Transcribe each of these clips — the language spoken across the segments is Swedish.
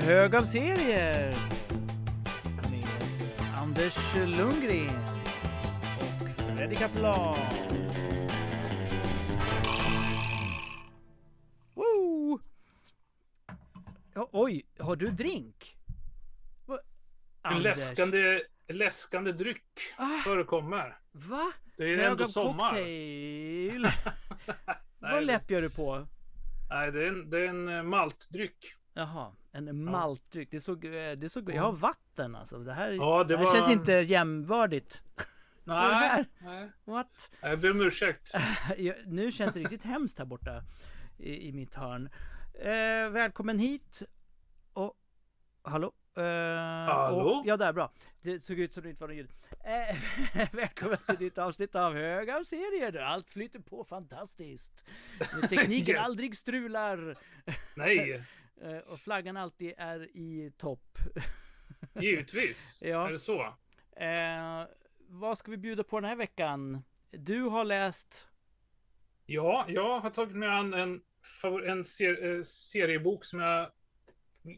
Hög av serier med Anders Lundgren och Freddy Kaplan. Woo! Ja, oj, har du drink? Va? En läskande, läskande dryck Ah. förekommer. Va? Det är Hög ändå av sommar. cocktail. Vad Nej, läpp gör du på? nej det, är en, det är en eh, maltdryck. Jaha, en maltdryck. Det såg, eh, det såg, jag har vatten alltså. Det här, Ja, det det här var- känns inte här? Nej, nej. What? Jag ber om ursäkt. Nu känns det riktigt hemskt här borta i, i mitt hörn. Eh, välkommen hit. Och, hallå? Eh, Hallå? Och, ja, där, bra. Det såg ut som det inte var något ljud. Eh, välkommen till ditt avsnitt av Hög av serier där allt flyter på fantastiskt. Tekniken aldrig strular Nej, och flaggan alltid är i topp. givetvis. Ja. Är det så? Eh, vad ska vi bjuda på den här veckan? Du har läst... Ja, jag har tagit mig an en, en ser, eh, seriebok som jag är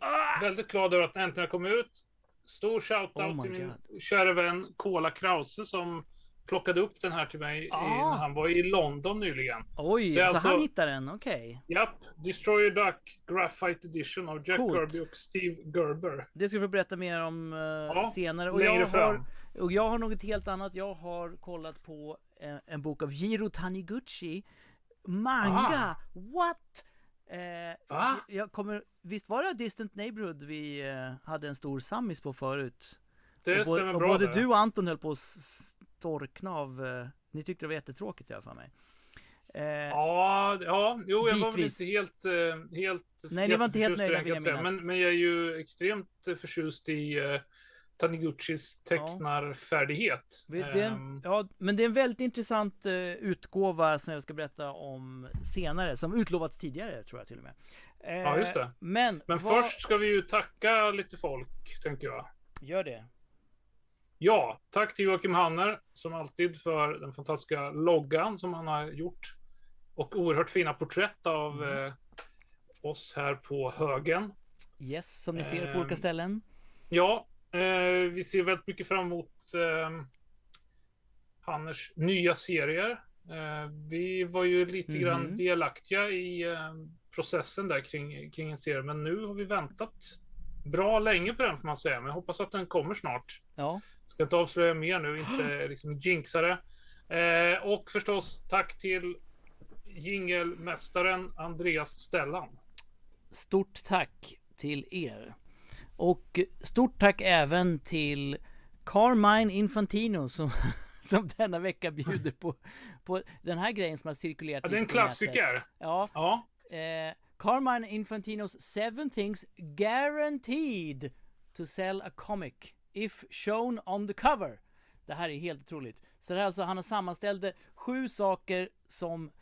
Ah! väldigt glad över att den äntligen kom ut. Stor Oh shoutout my till min God. kära vän Kola Krause som plockade upp den här till mig i, Ah. när han var i London nyligen. Oj, så alltså- han hittar den, okej. Japp, Destroyer Duck Graphite Edition av Jack Coolt. Kirby och Steve Gerber. Det ska vi få berätta mer om eh, senare. Och jag, har, fram. och jag har något helt annat. Jag har kollat på eh, en bok av Jiro Taniguchi. Manga! Aha. What? Eh, Va? jag kommer, visst var det Distant Neighborhood vi eh, hade en stor sammis på förut? Det och stämmer och bra både det. du och Anton höll på att storkna av, eh, ni tyckte det var jättetråkigt alla fall mig. Eh, Ja, ja, jo, jag var väl Bitvis. inte helt, eh, helt Nej, ni var inte helt nöjda, vill jag minnas. Men, men jag är ju extremt eh, förtjust i uh, Taniguchis tecknarfärdighet. Är en, Ehm, ja, men det är en väldigt intressant eh, utgåva som jag ska berätta om senare, som utlovats tidigare tror jag till och med. Eh, Ja, just det. Men, men vad- först ska vi ju tacka lite folk, tänker jag. Gör det. Ja, tack till Joakim Hanner som alltid för den fantastiska loggan som han har gjort. Och oerhört fina porträtt av Mm. eh, oss här på högen. Yes, som ni ser på Ehm, olika ställen. Ja, eh, vi ser väldigt mycket fram emot eh, Hanners nya serier. Eh, vi var ju lite Mhm. grann delaktiga i eh, processen där kring, kring en serie, men nu har vi väntat bra länge på den får man säga, men jag hoppas att den kommer snart. Ja, Ska inte avslöja mer nu, inte liksom jinxa det. Eh, och förstås tack till jingelmästaren Andreas Stellan. stort tack till er. Och stort tack även till Carmine Infantino som, som denna vecka bjuder på, på den här grejen som har cirkulerat Ja, det är en klassiker. Ja, Ja, Eh, Carmine Infantinos seven things guaranteed to sell a comic if shown on the cover. Det här är helt otroligt. Så det här är alltså, han sammanställde sju saker som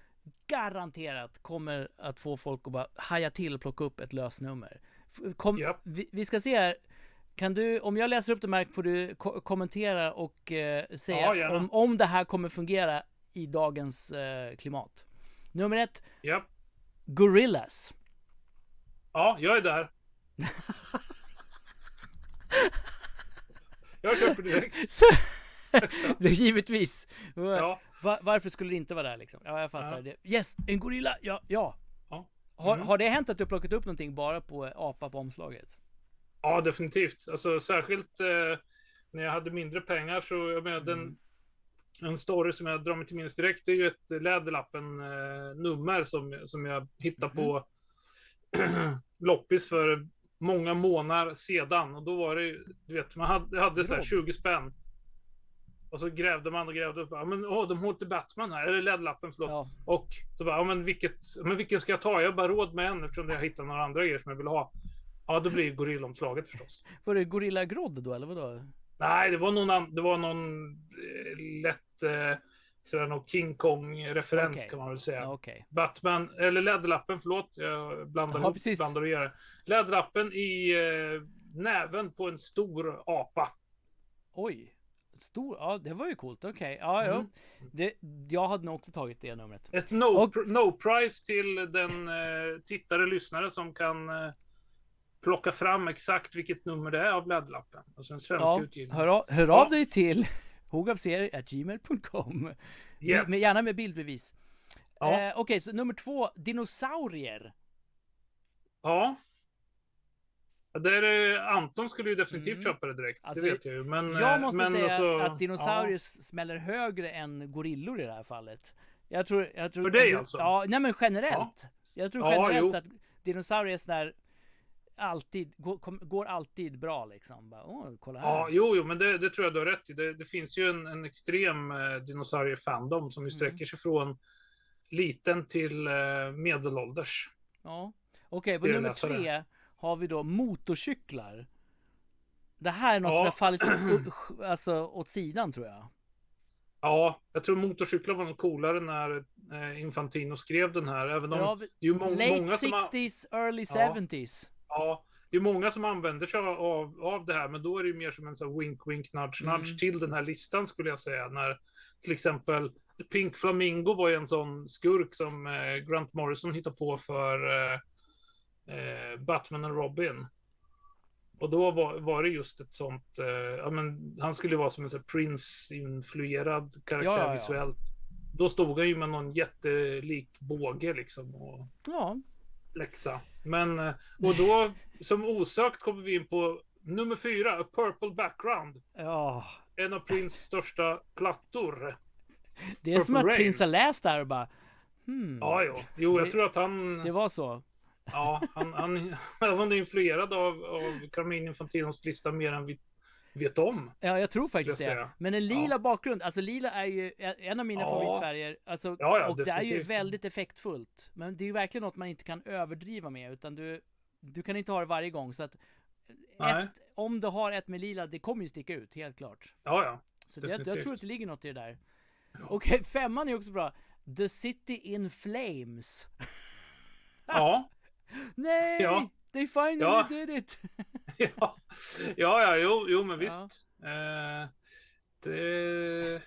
garanterat kommer att få folk att bara haja till och plocka upp ett lösnummer. Kom, Japp. vi, vi ska se här. Kan du, om jag läser upp det här får du ko- kommentera och eh, Ja, säga gärna. om, om det här kommer fungera i dagens eh, klimat. Nummer ett, ja. Gorillas. Ja, jag är där. jag köper direkt. Så, det är givetvis. Ja. Va- varför skulle det inte vara där liksom? Ja, jag fattar. Ja. Det. Yes, en gorilla! Ja, ja. Ja. Har, Mm. har det hänt att du plockat upp någonting bara på apa på omslaget? ja, definitivt. Alltså särskilt eh, när jag hade mindre pengar så, jag menar, den, Mm. en story som jag drar mig till minnes direkt, det är ju ett Läderlappen-nummer som, som jag hittade på loppis för många månader sedan. Och då var det ju, du vet, man hade, hade så här Grodd. 20 spänn. Och så grävde man och grävde upp. Ja, men åh, de har inte Batman här. Eller Läderlappen, förlåt. Ja. Och så bara, ja men vilket, men vilken ska jag ta? Jag har bara råd med en eftersom jag hittat några andra grejer som jag vill ha. Ja, då blir gorillomslaget förstås. Var det Gorilla Grodd då, eller vadå? Nej, det var någon, det var någon eh, lätt eh, sådär någon King Kong-referens Okej. kan man väl säga. Ja, okej. Batman, eller Läderlappen, förlåt. Jag blandar Ja, ihop, blandar och det. Läderlappen i eh, näven på en stor apa. Oj. Stor, ja det var ju coolt, okej. Ja, ja. Mm. Det, jag hade nog också tagit det numret. Ett no, Och- pr- no price till den eh, tittare, lyssnare som kan eh, plocka fram exakt vilket nummer det är av bläddlappen. Alltså den svenska Ja, utgivningen. hör, av, hör Ja. av dig till hogavserier.gmail.com Ja. med, Gärna med bildbevis. Ja. Eh, Okej, så nummer två, dinosaurier. Ja. Ja, Där, eh, Anton skulle ju definitivt Mm. köpa det direkt, Alltså, det vet jag ju. Men, Jag eh, måste men säga alltså, att dinosaurier smäller högre än gorillor i det här fallet. Jag tror... Jag tror För dig alltså? Ja, nej men generellt. Jag tror Ja, generellt jo. att dinosaurier är sån där alltid, går, går alltid bra liksom. Bara, Åh, kolla här. Ja, jo, jo, men det, det tror jag du har rätt i. Det, det finns ju en, en extrem eh, dinosauriefandom som ju Mm. sträcker sig från liten till eh, medelålders. Ja. Okej, på nummer tre har vi då motorcyklar. Det här är något som Ja. har fallit alltså, åt sidan tror jag. Ja, jag tror motorcyklar var nog coolare när eh, Infantino skrev den här. Även om Ja, det är ju må- late många som har, 60s, early Ja. 70s. Ja, det är många som använder sig av, av det här, men då är det ju mer som en sån wink, wink, nudge, nudge Mm. till den här listan skulle jag säga. När till exempel Pink Flamingo var ju en sån skurk som eh, Grant Morrison hittade på för eh, eh, Batman och Robin. Och då var, var det just ett sånt, eh, ja men han skulle vara som en sån Prince-influerad karaktär Ja, ja, ja. visuellt. Då stod han ju med någon jättelik båge liksom och Ja, läxa. Men, eh, och då som osökt kommer vi in på nummer fyra, A Purple Background. ja. En av Prince största plattor. Det är som att Purple Rain. Prince har läst där och bara Hmm, Ja, jo. Jo, jag Det- tror att han... det var så. Ja, han, han, han var influerad av, av Carmine Infantinos lista mer än vi vet om. Ja, jag tror faktiskt jag det. Men en lila bakgrund, alltså lila är ju en av mina Ja. favoritfärger. Alltså, Ja, ja, och det är ju definitivt. väldigt effektfullt. Men det är ju verkligen något man inte kan överdriva med, utan du, du kan inte ha det varje gång. Så att ett, om du har ett med lila, det kommer ju sticka ut, helt klart. Ja, ja. Så det, jag Definitivt. tror att det ligger något i det där. Ja. Okej, femman är också bra. The City in Flames. Ja, Nej! Ja. They finally Ja. did it! ja, ja, ja jo, jo, men Ja. visst. Eh, det...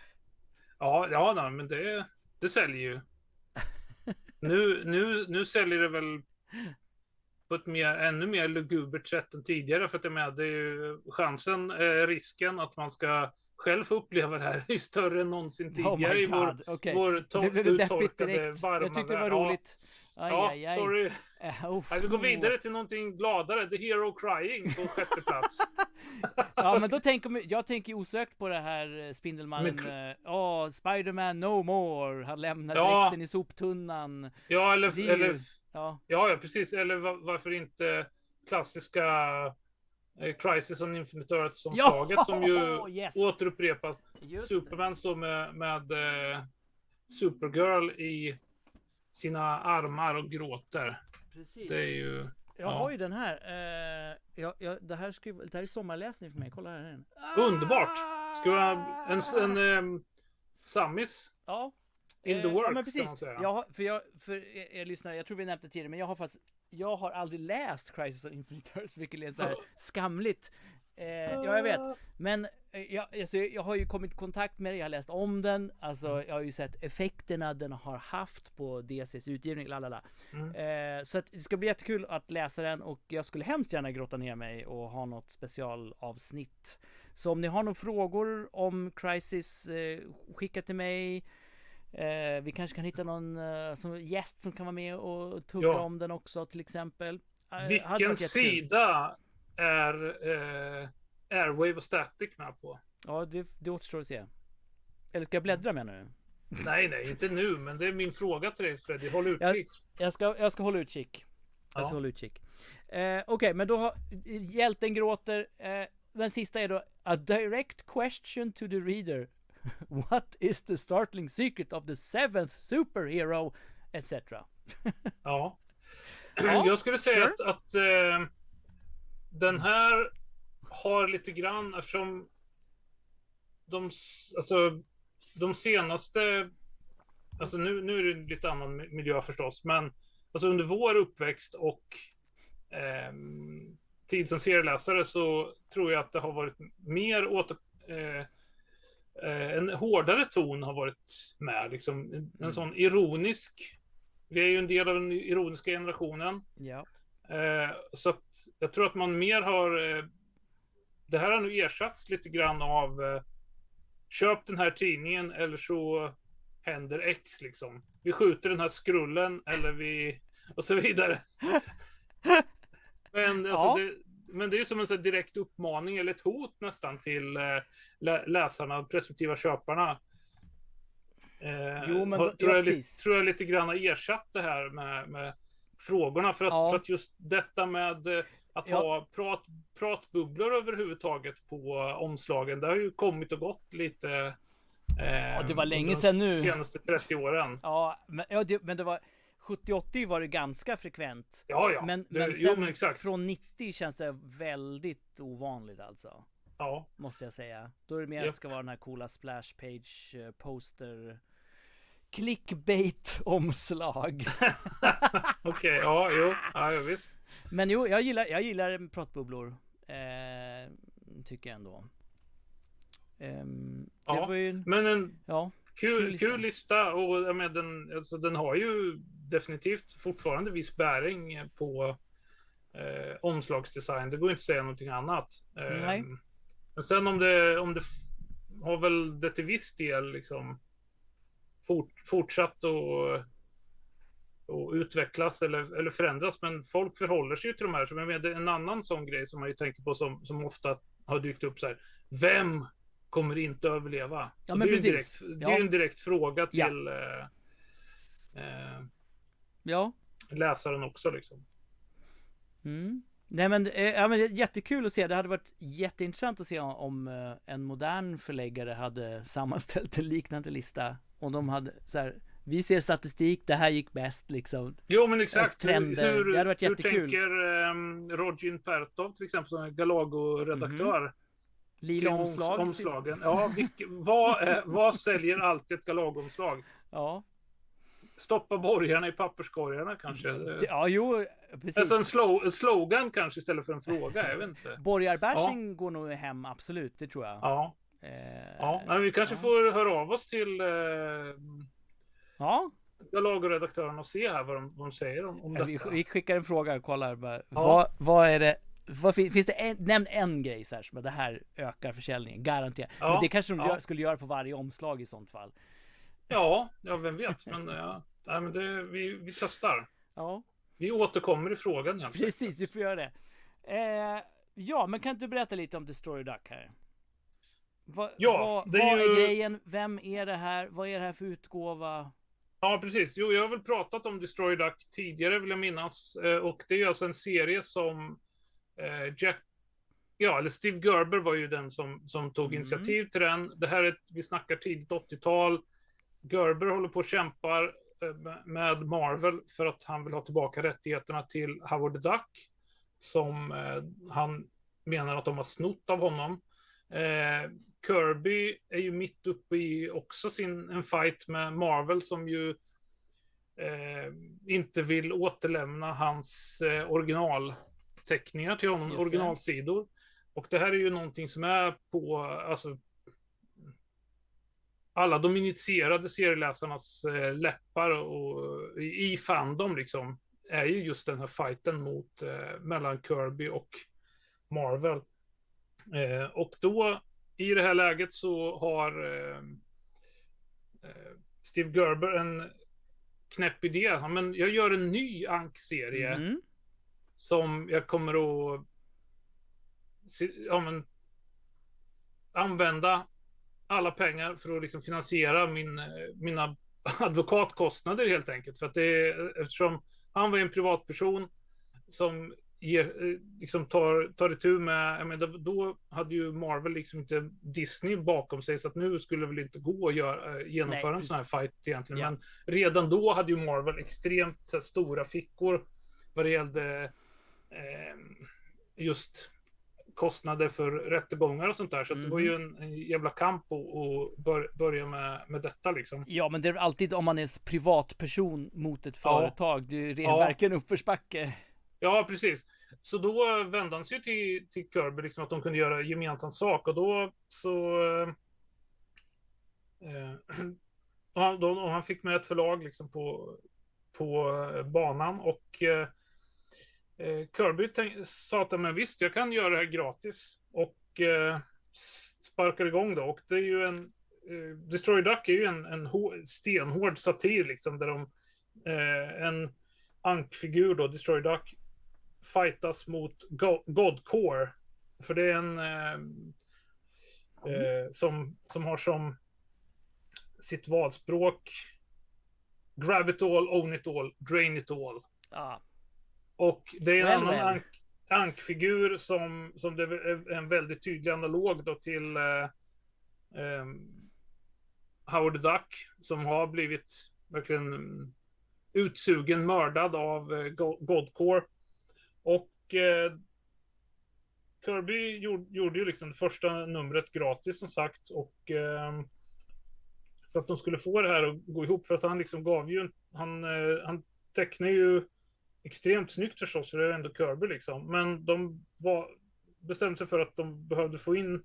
Ja, ja, nej, men det, det säljer ju. Nu, nu, nu säljer det väl på ett mer, ännu mer lugubert sätt än tidigare. För att jag menar, det är ju chansen, eh, risken att man ska själv få uppleva det här är större än någonsin tidigare Oh i vår, okej. vår Det to- blev deppigt uttorkade, direkt. varma Jag tyckte det var värld. Ja, roligt. Aj, Ja, aj, aj. sorry. Nej, vi går vidare till någonting gladare. The Hero Crying på sjätte plats. Ja men då tänker jag tänker osökt på det här eh, Spindelmannen, Men- ja Spiderman no more, han lämnar Ja. dräkten i soptunnan. Ja, eller, är eller Ja, Ja, ja, precis. Eller va- varför inte klassiska Crisis on Infinite Earth som Ja! slaget som ju Yes! återupprepas. Superman står med, med eh, Supergirl i sina armar och gråter. Precis. Det är ju... Jag ja. har ju den här. Eh, jag, jag, det, här ska, det här är sommarläsning för mig, kolla här. är den. Underbart! Ska vi ha en, en, en Sammis Ja. in the Eh, works, ja, men kan precis. man säga. Jag har, för jag, för er, er lyssnare, jag tror vi nämnde det tidigare, men jag har faktiskt, jag har aldrig läst Crisis on Infinite Earths, vilket är så här skamligt. Eh, ja, jag vet. Men jag, alltså, jag har ju kommit i kontakt med det, jag har läst om den, alltså jag har ju sett effekterna den har haft på DCs utgivning, lalala. Mm. Eh, så att det ska bli jättekul att läsa den och jag skulle hemskt gärna grotta ner mig och ha något specialavsnitt. Så om ni har några frågor om Crisis, eh, skicka till mig. Eh, vi kanske kan hitta någon eh, som gäst som kan vara med och tugga Ja. om den också till exempel. Eh, Vilken sida är eh, Airwave och Static med på? Ja, det, det återstår att se. Eller ska jag bläddra med nu? Nej, nej, inte nu, men det är min fråga till dig Freddy. Håll utkik. Jag ska, jag ska hålla utkik. Jag ska Ja. hålla utkik. Eh, Okej, men då har hjälten gråter. Eh, den sista är då A direct question to the reader. What is the startling secret of the seventh superhero? Etc. Ja. Ja, jag skulle säga sure. att, att eh, den här har lite grann eftersom de, alltså, de senaste, alltså nu, nu är det en lite annan mi- miljö förstås, men alltså under vår uppväxt och ehm, tid som serieläsare så tror jag att det har varit mer åter, eh, eh, en hårdare ton har varit med. Liksom, en, en sån ironisk. Vi är ju en del av den ironiska generationen. Ja. Eh, så att jag tror att man mer har... Det här har nu ersatts lite grann av eh, köp den här tidningen eller så händer X liksom. Vi skjuter den här skrullen eller vi... och så vidare. Men, alltså, Ja. det, men det är ju som en här direkt uppmaning eller ett hot nästan till eh, lä- läsarna, presumtiva köparna. Eh, Jo, men har- då- tror, ja, jag, precis. tror jag lite grann har ersatt det här med, med frågorna. För att, Ja. för att just detta med eh, att Ja. ha prat, pratbubblor överhuvudtaget på omslagen, det har ju kommit och gått lite. Eh, det var länge de sedan nu. senaste 30 åren. Ja, men, ja, det, men det var 70-80 var det ganska frekvent. Ja, ja. Men, det, men jo, sen men exakt. från 90 känns det väldigt ovanligt alltså. Ja. Måste jag säga. Då är det mer att det ska vara den här coola splash page eh, poster clickbait omslag. Okej, ja, jo, ja, ja, visst. Men jo, jag gillar, jag gillar pratbubblor. Eh, tycker jag ändå. Ehm, det Ja, ju, Men en ja, kul, Kul lista. kul lista och jag menar, den, alltså, den har ju definitivt fortfarande viss bäring på eh, omslagsdesign. Det går inte att säga någonting annat. Eh, Nej. Men sen om det, om det har väl det till viss del liksom fort, fortsatt att och utvecklas eller, eller förändras. Men folk förhåller sig ju till de här. Så jag menar, det en annan sån grej som man ju tänker på som, som ofta har dykt upp så här. Vem kommer inte överleva? Ja, det är precis. direkt, det Ja. är ju en direkt fråga Ja. till eh, eh, ja. läsaren också liksom. Mm. Nej men, eh, ja, men det är jättekul att se. Det hade varit jätteintressant att se om, om eh, en modern förläggare hade sammanställt en liknande lista. Om de hade så här, vi ser statistik, det här gick bäst liksom. Jo men exakt. Trender. Hur, Det hade varit hur tänker um, Rogin Pertov till exempel som Galago-redaktör? Lila kring omslag. Omslagen. Ja, vilk, vad, eh, vad säljer alltid ett Galago-omslag? Ja. Stoppa borgarna i papperskorgarna kanske? ja, jo, precis. Alltså en, slow, en slogan kanske istället för en fråga, jag vet inte. Borgarbashing går nog hem, absolut, det tror jag. Ja, Eh, ja. men vi kanske ja. får höra av oss till eh, Ja, Galago-redaktören och se här vad de, vad de säger om, om vi, detta. vi skickar en fråga och kollar bara. Vad, vad är det? Vad, fin- finns det en, nämn en grej så här som det här ökar försäljningen, garanterat. Ja, Men det kanske de ja. gör, skulle göra på varje omslag i sånt fall. Ja, ja, vem vet. Men, ja, nej, men det, vi, vi testar. Ja, Vi återkommer i frågan. enkelt. precis, du får göra det. Eh, ja, men kan inte du berätta lite om Destroyer Duck här? Va, Ja, vad, det är vad är ju- grejen? Vem är det här? Vad är det här för utgåva? Ja, precis. Jo, jag har väl pratat om Destroy Duck tidigare vill jag minnas. Eh, Och det är alltså en serie som eh, Jack... Ja, eller Steve Gerber var ju den som, som tog Mm. initiativ till den. Det här är, ett, vi snackar tidigt 80-tal. Gerber håller på och kämpar eh, med- Marvel för att han vill ha tillbaka rättigheterna till Howard Duck. Som han menar att de har snott av honom. Eh, Kirby är ju mitt uppe i också sin, en fight med Marvel som ju eh, inte vill återlämna hans eh, originalteckningar till honom, originalsidor. Och det här är ju någonting som är på, alltså alla de initierade serieläsarnas eh, läppar och i, i fandom liksom är ju just den här fighten mot eh, mellan Kirby och Marvel. Eh, och då i det här läget så har eh, eh, Steve Gerber en knäpp idé. Ja, men jag gör en ny Ank-serie Mm. som jag kommer att ja, men, använda alla pengar för att liksom finansiera min, mina advokatkostnader helt enkelt. För att det är, eftersom han var en privatperson som ger, eh, liksom tar, tar itu med, menar, då hade ju Marvel liksom inte Disney bakom sig så att nu skulle det väl inte gå att göra, eh, genomföra Nej, en sån här fight egentligen. Ja. Men redan då hade ju Marvel extremt här, stora fickor vad det gällde eh, just kostnader för rättegångar och sånt där. Så att det var ju en, en jävla kamp att bör, börja med, med detta liksom. Ja, men det är alltid om man är privatperson mot ett Ja. företag. Det är Ja. verkligen uppförsbacke. Ja, precis. Så då vände han sig ju till, till Kirby, liksom att de kunde göra gemensam sak. Och då så... Eh, och han, då, och han fick med ett förlag liksom på, på eh, banan. Och eh, eh, Kirby tänk, sa att men visst, jag kan göra det här gratis. Och eh, sparkar igång då. Och det är ju en... Eh, Destroy Duck är ju en, en stenhård satir liksom. Där de... Eh, en ankfigur då, Destroy Duck, fightas mot Go Godcore. För det är en... Eh, eh, som, som har som sitt valspråk Grab it all, own it all, drain it all. Ah. Och det är en Well, annan well. ank, ankfigur som, som det är en väldigt tydlig analog då till eh, ehm, Howard Duck som har blivit verkligen utsugen, mördad av eh, Go- Godcore. Och eh, Kirby gjorde, gjorde ju liksom det första numret gratis som sagt och ehm, för att de skulle få det här att gå ihop för att han liksom gav ju han, eh, han tecknar ju extremt snyggt förstås för det är ändå Kirby liksom men de var bestämde sig för att de behövde få in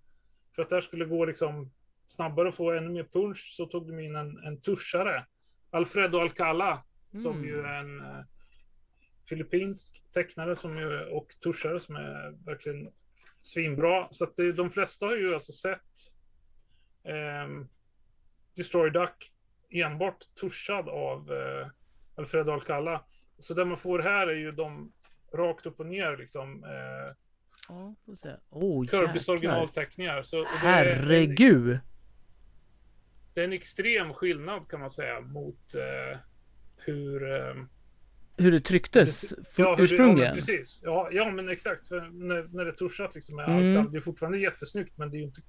för att det här skulle gå liksom snabbare och få ännu mer punch så tog de in en, en tuschare Alfredo Alcala som Mm. ju är en eh, filippinsk tecknare som ju, och tuschare som är verkligen svinbra. Så att det, de flesta har ju alltså sett ehm, Destroy Duck enbart tuschad av eh, Alfredo Alcala. Så det man får här är ju de rakt upp och ner liksom. Eh, Ja, får se. Oh, Kirbys originalteckningar. Så, och är, Herregud. det är en extrem skillnad kan man säga mot eh, hur ehm, Hur det trycktes Ja, hur det- Ja, ursprungligen. precis. Ja, ja, men exakt. För när, när det tuschat liksom med Mm. Alcala, Det är fortfarande jättesnyggt, men det är ju inte...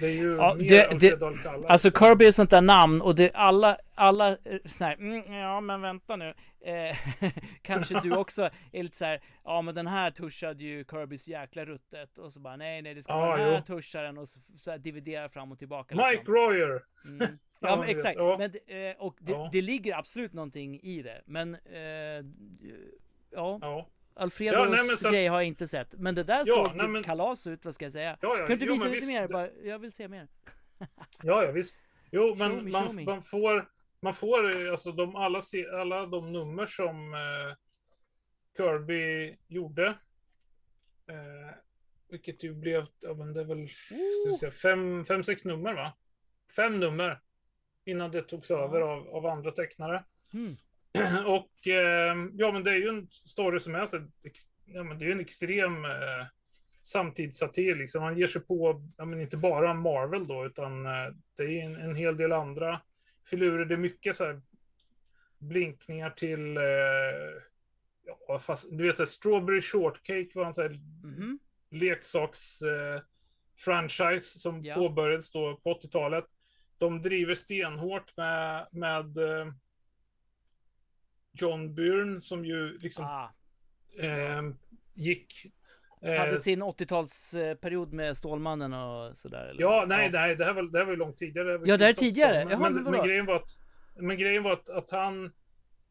Det är ju Ja, mer det- Alfredo Alcala. Alltså. Kirby är sånt där namn och det alla, alla eh, sån här, mm, ja men vänta nu. Eh, kanske du också är lite så här, ja men den här tuschade ju Kirbys jäkla ruttet och så bara nej nej det ska Ja, vara den här tuscharen och så, så här, dividera fram och tillbaka. Mike liksom. Royer! Mm. Ja, men exakt, ja. men, eh, och det, Ja. det ligger absolut någonting i det. Men eh, ja, Ja, Alfredos Ja, så grej har jag inte sett. Men det där såg nej, men- kalas ut, vad ska jag säga? ja, ja. Kan du jo, visa men lite visst, mer? Bara, jag vill se mer. Ja, ja, visst. Jo, Show men me, man, show me. man får... Man får alltså de, alla, alla de nummer som eh, Kirby gjorde. Eh, vilket ju blev, ja men det är väl, ska vi säga, fem, fem, sex nummer va? Fem nummer. Innan det togs över av, av andra tecknare. Mm. Och eh, ja, men det är ju en story som är så ja, men det är en extrem eh, samtidssatir liksom. Han ger sig på, ja, men inte bara Marvel då, utan eh, det är en, en hel del andra filurer. Det är mycket så här blinkningar till, eh, ja, fast du vet så här, Strawberry Shortcake var en så här Mhm. leksaks eh, franchise som Ja. påbörjades då på 80-talet. De driver stenhårt med, med eh, John Byrne som ju liksom Ah, eh, gick. eh, hade sin 80-talsperiod med Stålmannen och sådär eller? ja, nej, nej, det här var, det här var ju långt tidigare. Ja, det här är tidigare. 80-tal. Jaha, men, men men, grejen var att, men grejen var att, att han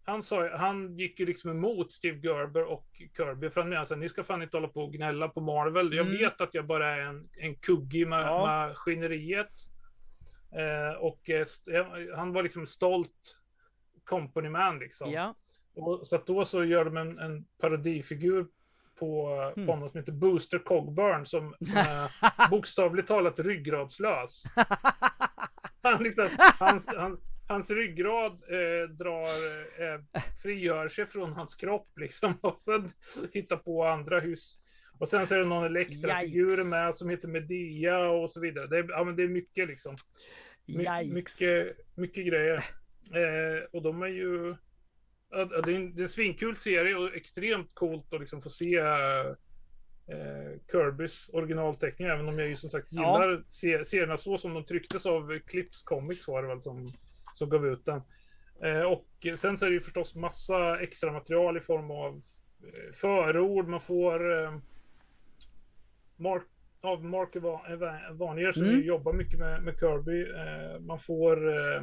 han, sa, han gick ju liksom emot Steve Gerber och Kirby för han menade att ni ska fan inte hålla på och gnälla på Marvel. Jag Mm. vet att jag bara är en, en kugge med Ja. maskineriet. Eh, och eh, han var liksom stolt company man liksom. Ja. Och, så att då så gör de en, en parodifigur på, Mm. på honom som heter Booster Cogburn som, som är bokstavligt talat ryggradslös. Han liksom, hans, han, hans ryggrad eh, drar, eh, frigör sig från hans kropp liksom och sen hittar på andra hus. Och sen så är det någon Elektra-figurer Yikes. med som heter Medea och så vidare. Det är, ja, men det är mycket liksom. My, mycket, mycket grejer. Eh, och de är ju... Ja, det, är en, det är en svinkul serie och extremt coolt att liksom få se eh, Kirbys originalteckning. Även om jag ju som sagt Ja. gillar se, serierna så som de trycktes av Clips Comics var det väl som, som gav ut den. Eh, och sen så är det ju förstås massa extra material i form av eh, förord. Man får eh, Mark, av Mark Vanier som Mm. jobbar mycket med, med Kirby. Eh, man får eh,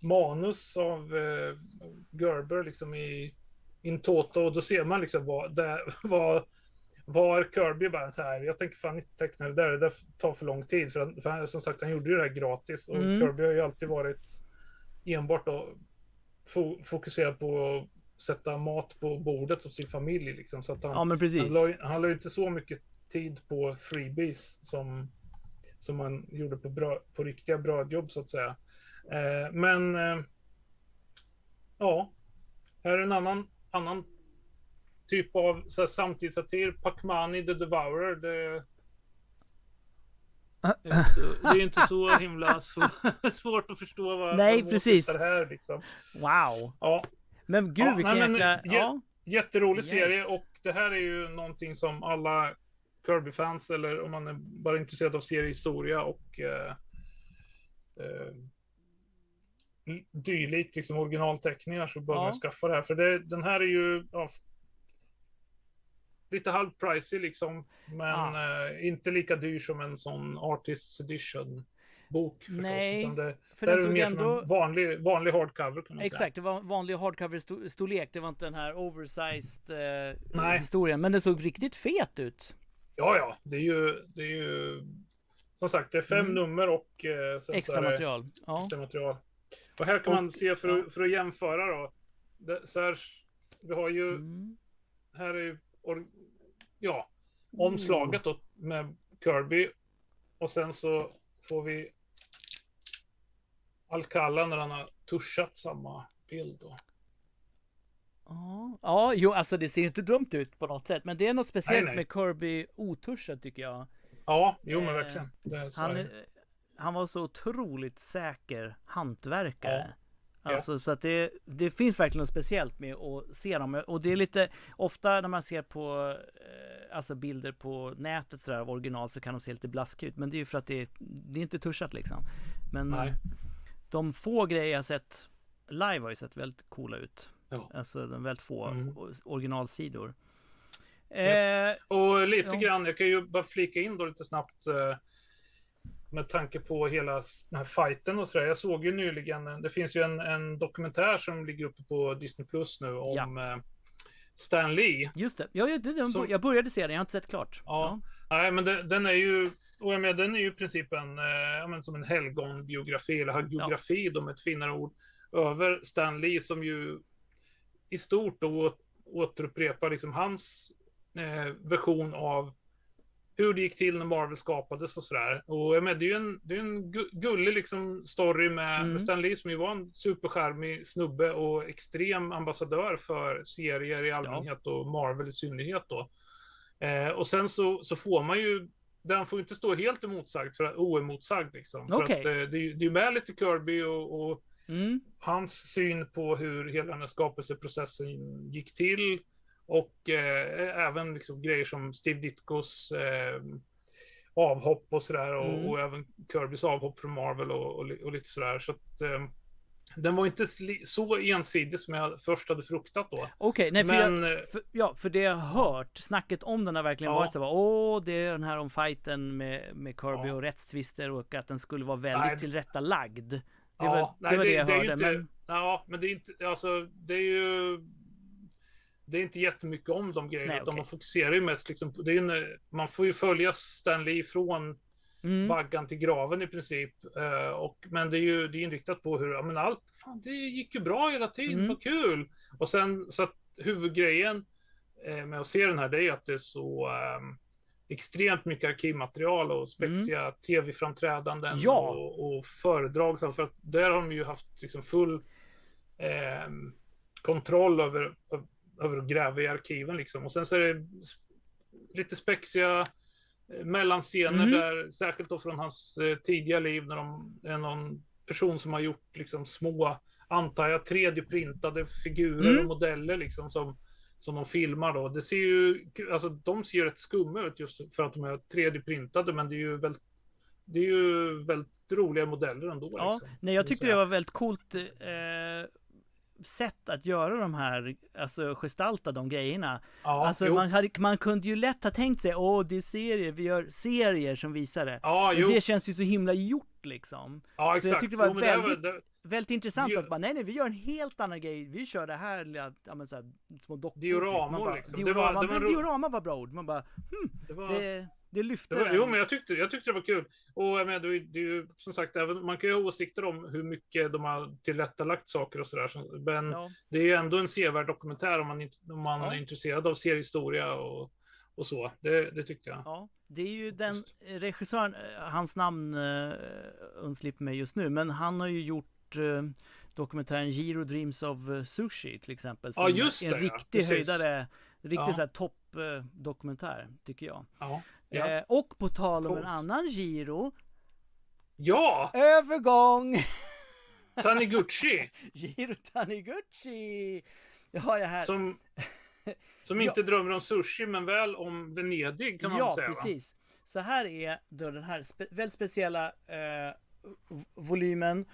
manus av eh, Gerber liksom i in toto och då ser man liksom vad, där, vad var Kirby bara så här. Jag tänker fan inte teckna det där. Det där tar för lång tid. För, att- för han, som sagt, han gjorde ju det här gratis. Och Mm. Kirby har ju alltid varit enbart då, fo, fokuserad på sätta mat på bordet åt sin familj liksom. Så att han, Ja men han, precis. la, han la ju inte så mycket tid på freebies som, som man gjorde på, bröd, på riktiga brödjobb så att säga. Eh, men eh, ja, här är en annan, annan typ av så här, samtidssatir. Pacmani the Devourer. Det, det, är inte så, det är inte så himla så, svårt att förstå vad Nej, vad precis. åsyftar här liksom. Wow. Ja, Men gud Ja, vilken nej, jäkla... Ja. jätterolig Yes. serie och det här är ju någonting som alla Kirby-fans eller om man är bara intresserad av seriehistoria och eh, eh, dylikt, liksom originalteckningar så bör Ja. man skaffa det här. För det, den här är ju ja, lite halvpricey liksom, men Ah. eh, inte lika dyr som en sån Artists Edition bok förstås. Nej, utan det, För det är mer ändå... som en vanlig, vanlig hardcover kan man säga. Exakt, det var vanlig hardcover-storlek. Det var inte den här oversized eh, historien. Men den såg riktigt fet ut. Ja, ja, det är ju, det är ju som sagt, det är fem Mm. nummer och eh, Extra material. Ja. extra material. Och här kan man Och- se för, ja. att, för att jämföra då. Det, så här, vi har ju, Mm. här är ju, or, ja, omslaget då med Kirby. Och sen så får vi Alcala när han har tuschat samma bild då. Ja, ja, jo, alltså det ser inte dumt ut på något sätt. Men det är något speciellt nej. med Kirby otuschad tycker jag. Ja, jo men Eh, verkligen. Han, han var så otroligt säker hantverkare. Ja. Alltså så att det, det finns verkligen något speciellt med att se dem. Och det är lite, ofta när man ser på eh, alltså bilder på nätet sådär av original så kan de se lite blaskiga ut. Men det är ju för att det, är- det är inte tuschat liksom. Men Nej. de få grejer jag sett live har ju sett väldigt coola ut. Ja. Alltså de väldigt få Mm. originalsidor. Ja. Eh, Och lite Ja. grann, jag kan ju bara flika in då lite snabbt eh, med tanke på hela den här fighten och sådär. Jag såg ju nyligen, eh, det finns ju en, en dokumentär som ligger uppe på Disney Plus nu om eh, Stan Lee. just det, jag, jag, Så- jag började se den, jag har inte sett klart. Ja. Nej, men det, den är ju, och jag menar, den är ju i princip en, eh, ja, som en helgonbiografi, eller hagiografi då med ett finare ord, över Stan Lee som ju i stort då åt- återupprepar liksom hans eh, version av hur det gick till när Marvel skapades och sådär. Och jag menar, det är ju en, det är en gu- gullig liksom story med, Mm. Stan Lee som ju var en superskärmig snubbe och extrem ambassadör för serier i allmänhet och Marvel i synnerhet då. Eh, och sen så, så får man ju, den får ju inte stå helt emotsagd, för, oemotsagd liksom. För Okej. att eh, det, det är ju med lite Kirby och, och Mm. hans syn på hur hela den här skapelseprocessen gick till. Och eh, även liksom grejer som Steve Ditkos eh, avhopp och sådär. Och, Mm. och även Kirbys avhopp från Marvel och, och, och lite sådär. Så att, eh, den var inte så ensidig som jag först hade fruktat då. Okej, nej för, jag, Men eh, för, ja, för det jag hört, snacket om den har verkligen Ja. varit så åh, det är den här om fighten med, med Kirby Ja. och rättstvister och att den skulle vara väldigt Nej. tillrättalagd. Det Ja, var, nej, det, var det, jag det hörde, inte- men Ja, men det är inte, alltså det är ju det är inte jättemycket om de grejerna, Nej, utan okej. man fokuserar ju mest liksom, det är en, man får ju följa Stan Lee från mm, vaggan till graven i princip. Eh, och, men det är ju det är inriktat på hur, ja men allt, fan det gick ju bra hela tiden, Mm. vad kul! Och sen så att huvudgrejen eh, med att se den här, det är ju att det är så ehm, extremt mycket arkivmaterial och spexiga tv-framträdanden Mm. Ja. och, och föredrag. För att där har de ju haft liksom full ehm, kontroll över, över att gräva i arkiven liksom. Och sen så är det lite spexiga eh, mellanscener Mm. där, särskilt då från hans eh, tidiga liv när de är någon person som har gjort liksom små, antar jag, 3D-printade figurer Mm. och modeller liksom som, som de filmar då. Det ser ju, alltså de ser ju rätt skumma ut just för att de är 3D-printade, men det är ju väldigt det är ju väldigt roliga modeller ändå. ja, liksom, nej jag tyckte det var väldigt coolt eh, sätt att göra de här, alltså gestalta de grejerna. Ja, alltså jo. man, hade, man kunde ju lätt ha tänkt sig, åh det är serier, vi gör serier som visar det. ja, Men jo. det känns ju så himla gjort liksom. ja, så exakt. jag tyckte det var Jo, men det väldigt- det, Väldigt intressant Det- att bara, nej nej vi gör en helt annan grej, vi kör det här, lilla, ja men såhär, små dockor. Dioramor, bara, liksom. Det Diorama, var- det var men ro- diorama var bra ord. Man bara, det var, det, Det lyfte Det var, jo, men jag tyckte, jag tyckte det var kul. Och jag menar, det, är- det är ju som sagt, även, man kan ju ha åsikter om hur mycket de har tillrättalagt saker och sådär. Så, men Ja. det är ju ändå en sevärd dokumentär om man, om man Ja. är intresserad av seriehistoria och, och så. Det, det tyckte jag. Ja, det är ju den Just. regissören, eh, hans namn uh, undslipper mig just nu, men han har ju gjort eh, dokumentären Giro Dreams of Sushi till exempel. Ja, som just En det, ja. riktig Precis. höjdare, riktig Ja. så här topp eh, dokumentär, tycker jag. Ja. Ja. Eh, och på tal om en Coolt. annan Giro, ja! övergång! Taniguchi! Giro Taniguchi! Jag har jag här. Som, som Ja. inte drömmer om sushi, men väl om Venedig kan man ja, säga. Va? precis. Så här är då den här spe väldigt speciella eh, volymen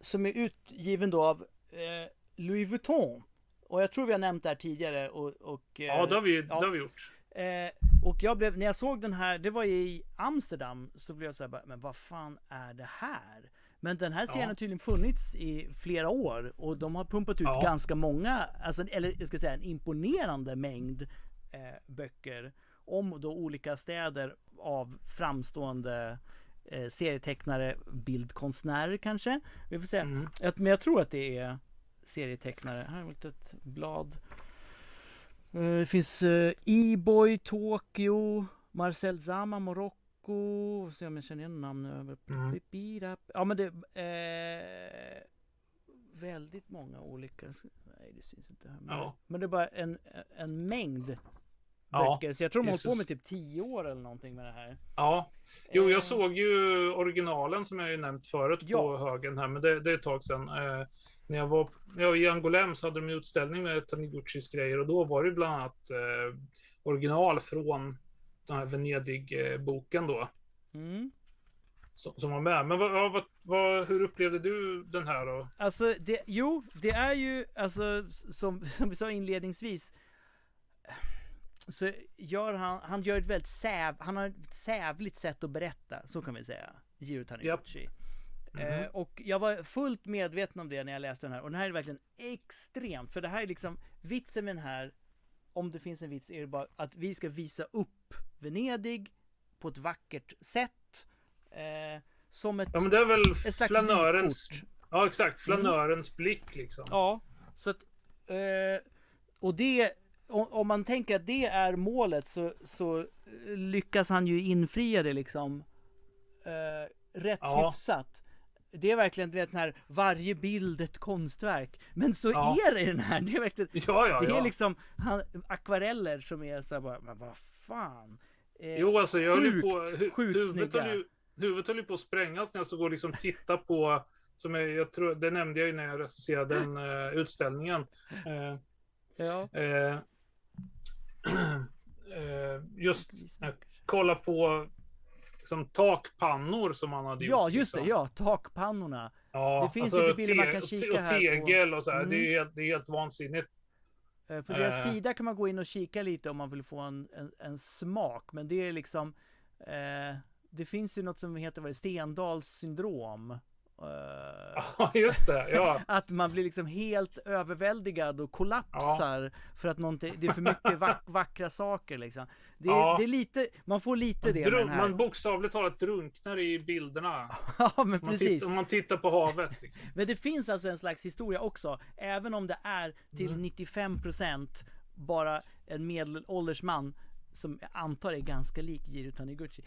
som är utgiven då av eh, Louis Vuitton. Och jag tror vi har nämnt det här tidigare och... och eh, Ja, det har vi, ja. det har vi gjort. Eh, och jag blev, när jag såg den här, det var i Amsterdam, så blev jag så här, men vad fan är det här? Men den här serien Ja. har tydligen funnits i flera år och de har pumpat ut Ja. ganska många, alltså, eller jag ska säga en imponerande mängd eh, böcker om då olika städer av framstående eh, serietecknare, bildkonstnärer kanske. Vi får se. Mm. Men jag tror att det är serietecknare. Här har vi ett blad. Eh, Det finns E-boy Tokyo, Marcel Zama Marocko. Se om jag känner igen namn över. Mm. Ja men det eh, väldigt många olika. Nej det syns inte här. Men, Ja. men det är bara en, en mängd Ja, böcker. Så jag tror de har hållit på med typ 10 år eller någonting med det här. Ja, jo, Eh, jag såg ju originalen som jag ju nämnt förut Ja. på högen här, men det, det är ett tag sedan. När jag var när jag var i Angolem så hade de utställning med Taniguchis grejer och då var det bland annat eh, original från den här Venedig-boken då. Mm. Som, som var med. Men vad, vad, vad, hur upplevde du den här då? Alltså, det, jo, det är ju, alltså, som, som vi sa inledningsvis, så gör han, han gör ett väldigt säv, han har ett sävligt sätt att berätta, så kan vi säga, Jiro Taniguchi. Eh, Mhm. och jag var fullt medveten om det när jag läste den här, och den här är verkligen extremt, för det här är liksom, vitsen med den här, om det finns en vits, är det bara att vi ska visa upp Venedig på ett vackert sätt, eh, som ett Ja, men det är väl flanörens... Ja, exakt. Flanörens blick liksom. Ja, så att... Eh, och det... Om, man tänker att det är målet så, så eh, lyckas han ju infria det liksom eh, rätt Ja. hyfsat. Det är verkligen du vet, den här varje bild ett konstverk. Men så Ja. är det i den här. Det är verkligen... Ja, ja, det är liksom han, akvareller som är så här bara, men vad fan. Eh, Jo, alltså jag höll ju på... Sjukt, Hu, sjukt huvudet, höll ju, huvudet höll ju på att sprängas när jag stod och liksom titta på... Som jag, jag tror, det nämnde jag ju när jag recenserade den eh, utställningen. Eh, ja. eh, just kolla på liksom, takpannor som han hade Ja, gjort. just det. liksom. Ja, takpannorna. Ja, Det finns lite bilder man kan kika och här på. tegel och så här. Mm. Det, är helt, det är helt vansinnigt. Eh, På deras Eh. sida kan man gå in och kika lite om man vill få en, en, en smak. Men det är liksom eh, Det finns ju något som heter vad det, Stendals syndrom. Ja, just det. Ja. att man blir liksom helt överväldigad och kollapsar för att någonting, det är för mycket vack, vackra saker liksom. Det, är- Ja. det är lite, man får lite det med den Drun- här. man bokstavligt talat drunknar i bilderna. ja men Om man, precis. tittar, om man tittar på havet. Liksom. Men det finns alltså en slags historia också, även om det är till Mm. 95% bara en medelålders man som jag antar är ganska lik Jiro Taniguchi,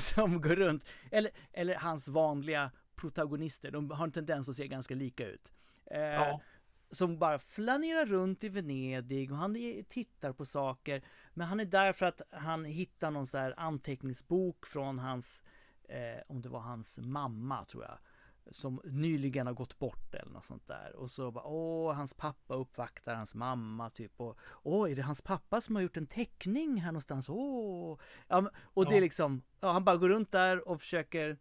som går runt, eller, eller hans vanliga protagonister, de har en tendens att se ganska lika ut. Eh, Ja. Som bara flanerar runt i Venedig och han är, tittar på saker. Men han är där för att han hittar någon så här anteckningsbok från hans, eh, om det var hans mamma tror jag som nyligen har gått bort eller något sånt där. Och så bara, åh, hans pappa uppvaktar hans mamma typ. Och, åh, är det hans pappa som har gjort en teckning här någonstans? Åh! Ja, och det är liksom, ja, han bara går runt där och försöker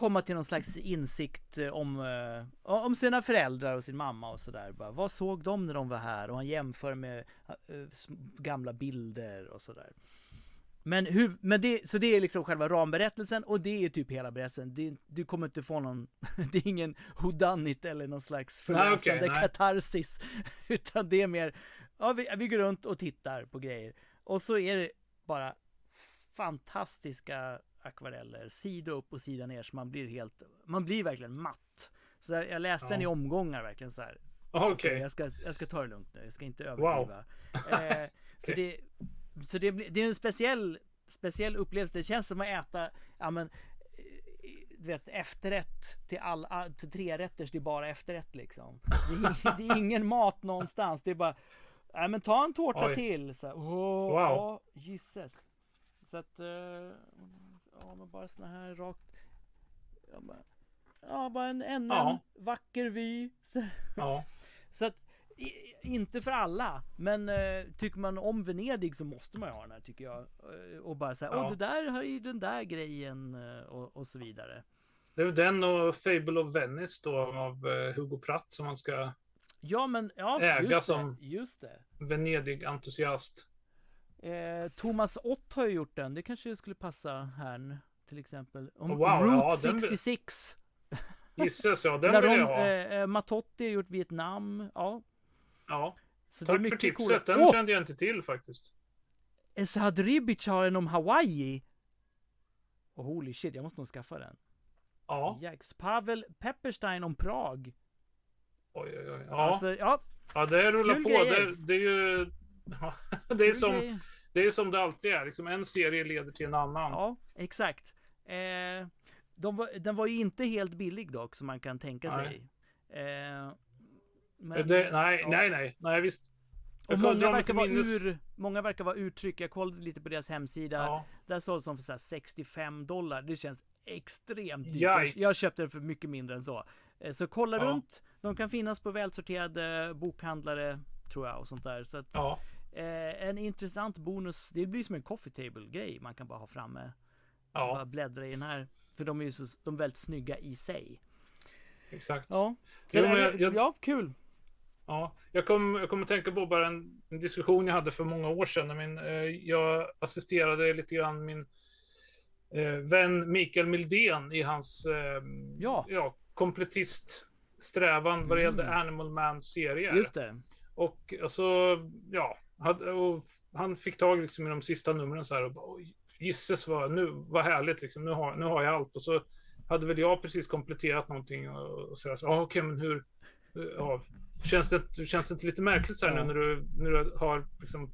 komma till någon slags insikt eh, om, eh, om sina föräldrar och sin mamma och sådär. Vad såg de när de var här? Och han jämför med eh, gamla bilder och sådär. Men, hur, men det, så det är liksom själva ramberättelsen och det är typ hela berättelsen. Det, du kommer inte få någon, det är ingen whodunit eller någon slags förlösande nej. katarsis. Utan det är mer, ja vi, vi går runt och tittar på grejer. Och så är det bara fantastiska akvareller, sida upp och sida ner så man blir helt, man blir verkligen matt. Så jag, läste Ja. den i omgångar verkligen så här. Okej. Okej, jag, ska, jag ska ta det lugnt nu, jag ska inte överdriva. Eh, för det, så det, det är en speciell, speciell upplevelse, det känns som att äta, ja men, eh, du vet efterrätt till, all, all- till tre rätters, det är bara efterrätt liksom. Det är, det är ingen mat någonstans, det är bara, nej men ta en tårta Oj. till. Så, här, åh, Wow. ja, gisses. Så att, eh, ja men bara såna här rakt, ja bara, ja, bara en, ännu Ja. en vacker vy. Så, Ja. så att, i, inte för alla, men eh, tycker man om Venedig så måste man ju ha den här tycker jag. Eh, Och bara säga, Ja. åh det där har ju den där grejen eh, och, och så vidare. Det är den och Fable of Venice då av eh, Hugo Pratt som man ska Ja men, ja Äga just som- det, just det. Venedig-entusiast. Eh, Thomas Ott har ju gjort den, det kanske skulle passa här till exempel. Om Wow, ja, Route vill- 66. Gisses ja, den vill jag ha. eh, eh, Matotti har gjort Vietnam, ja. Ja. Så Tack för tipset, coola. den Åh! kände jag inte till faktiskt. Esad Ribic har en om Hawaii. Oh, holy shit, jag måste nog skaffa den. Ja. Jax. Pavel Pepperstein om Prag. Oj, oj, oj. Ja, Alltså, ja. ja det rullar kul på. Det, det är ju... Ja, det, är som, det är som det alltid är. Liksom en serie leder till en annan. Ja, exakt. Eh, de var, den var ju inte helt billig dock, som man kan tänka Nej. sig. Eh, men, det, nej, ja. nej, nej, nej, visst. Och många verkar, vara ur, många verkar vara urtryck. Jag kollade lite på deras hemsida. Ja, Där såldes de för så här 65 dollar. Det känns extremt dyrt. Jag, Yikes. jag köpte den för mycket mindre än så. Eh, Så kolla Ja. runt. De kan finnas på välsorterade bokhandlare tror jag och sånt där. Så att, ja, eh, en intressant bonus. Det blir som en coffee table grej man kan bara ha framme. Bara ja, bläddra i den här. För de är ju så, de är väldigt snygga i sig. exakt. Ja, så Jo, jag- jag- ja kul. Ja, jag kom, jag kommer tänka på bara en, en diskussion jag hade för många år sedan. När min, eh, jag assisterade lite grann min eh, vän Mikael Mildén i hans eh, Ja. ja, komplettist-strävan vad det gällde Mm. Animal Man-serier. Just det. Och alltså, ja, han fick tag liksom, i de sista numren så här och bara, "Oj, gisses vad, nu, vad härligt liksom, nu har, nu har jag allt. Och så hade väl jag precis kompletterat någonting och, och så, där, så ja okej men hur, hur- ja, känns det, känns det inte lite märkligt så här Ja. nu när du, när du har liksom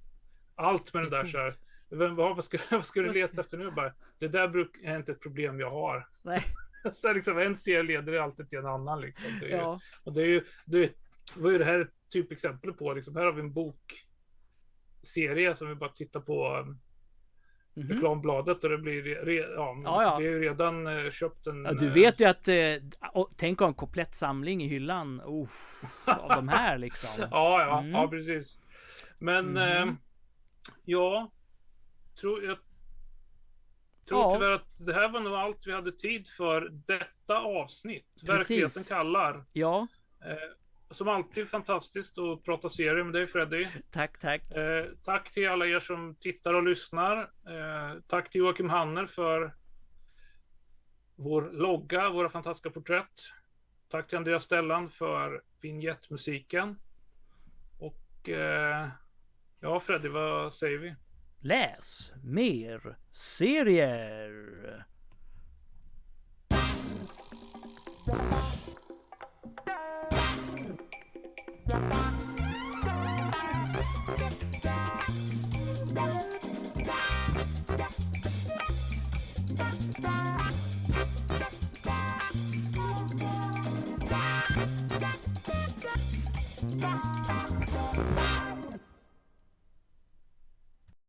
allt med Det där så här. Vem, vad, ska, vad ska du leta efter nu? Bara, det där bruk, är inte ett problem jag har. Nej. Så liksom, en serie leder alltid till en annan. Liksom. Det är ju, Ja. och det är ju, det var ju det här ett typexempel på. Liksom, här har vi en bokserie som vi bara tittar på um, Mhm. reklambladet och det blir, re, ja, Ja, ja. det är ju redan eh, köpt en... Ja, du eh, vet ju att, eh, och, tänk ha en komplett samling i hyllan. Oh, av de här liksom. Ja, ja, Mm. ja, precis. Men Mhm. eh, ja, tror, jag tror Ja. tyvärr att det här var nog allt vi hade tid för detta avsnitt. Precis. Verkligheten kallar. Ja, Eh, som alltid fantastiskt att prata serie med dig Freddy. tack, tack. Eh, tack till alla er som tittar och lyssnar. Eh, tack till Joakim Hanner för vår logga, våra fantastiska porträtt. Tack till Andreas Stellan för vignettmusiken. Och eh, ja, Freddy, vad säger vi? Läs mer serier. Yeah.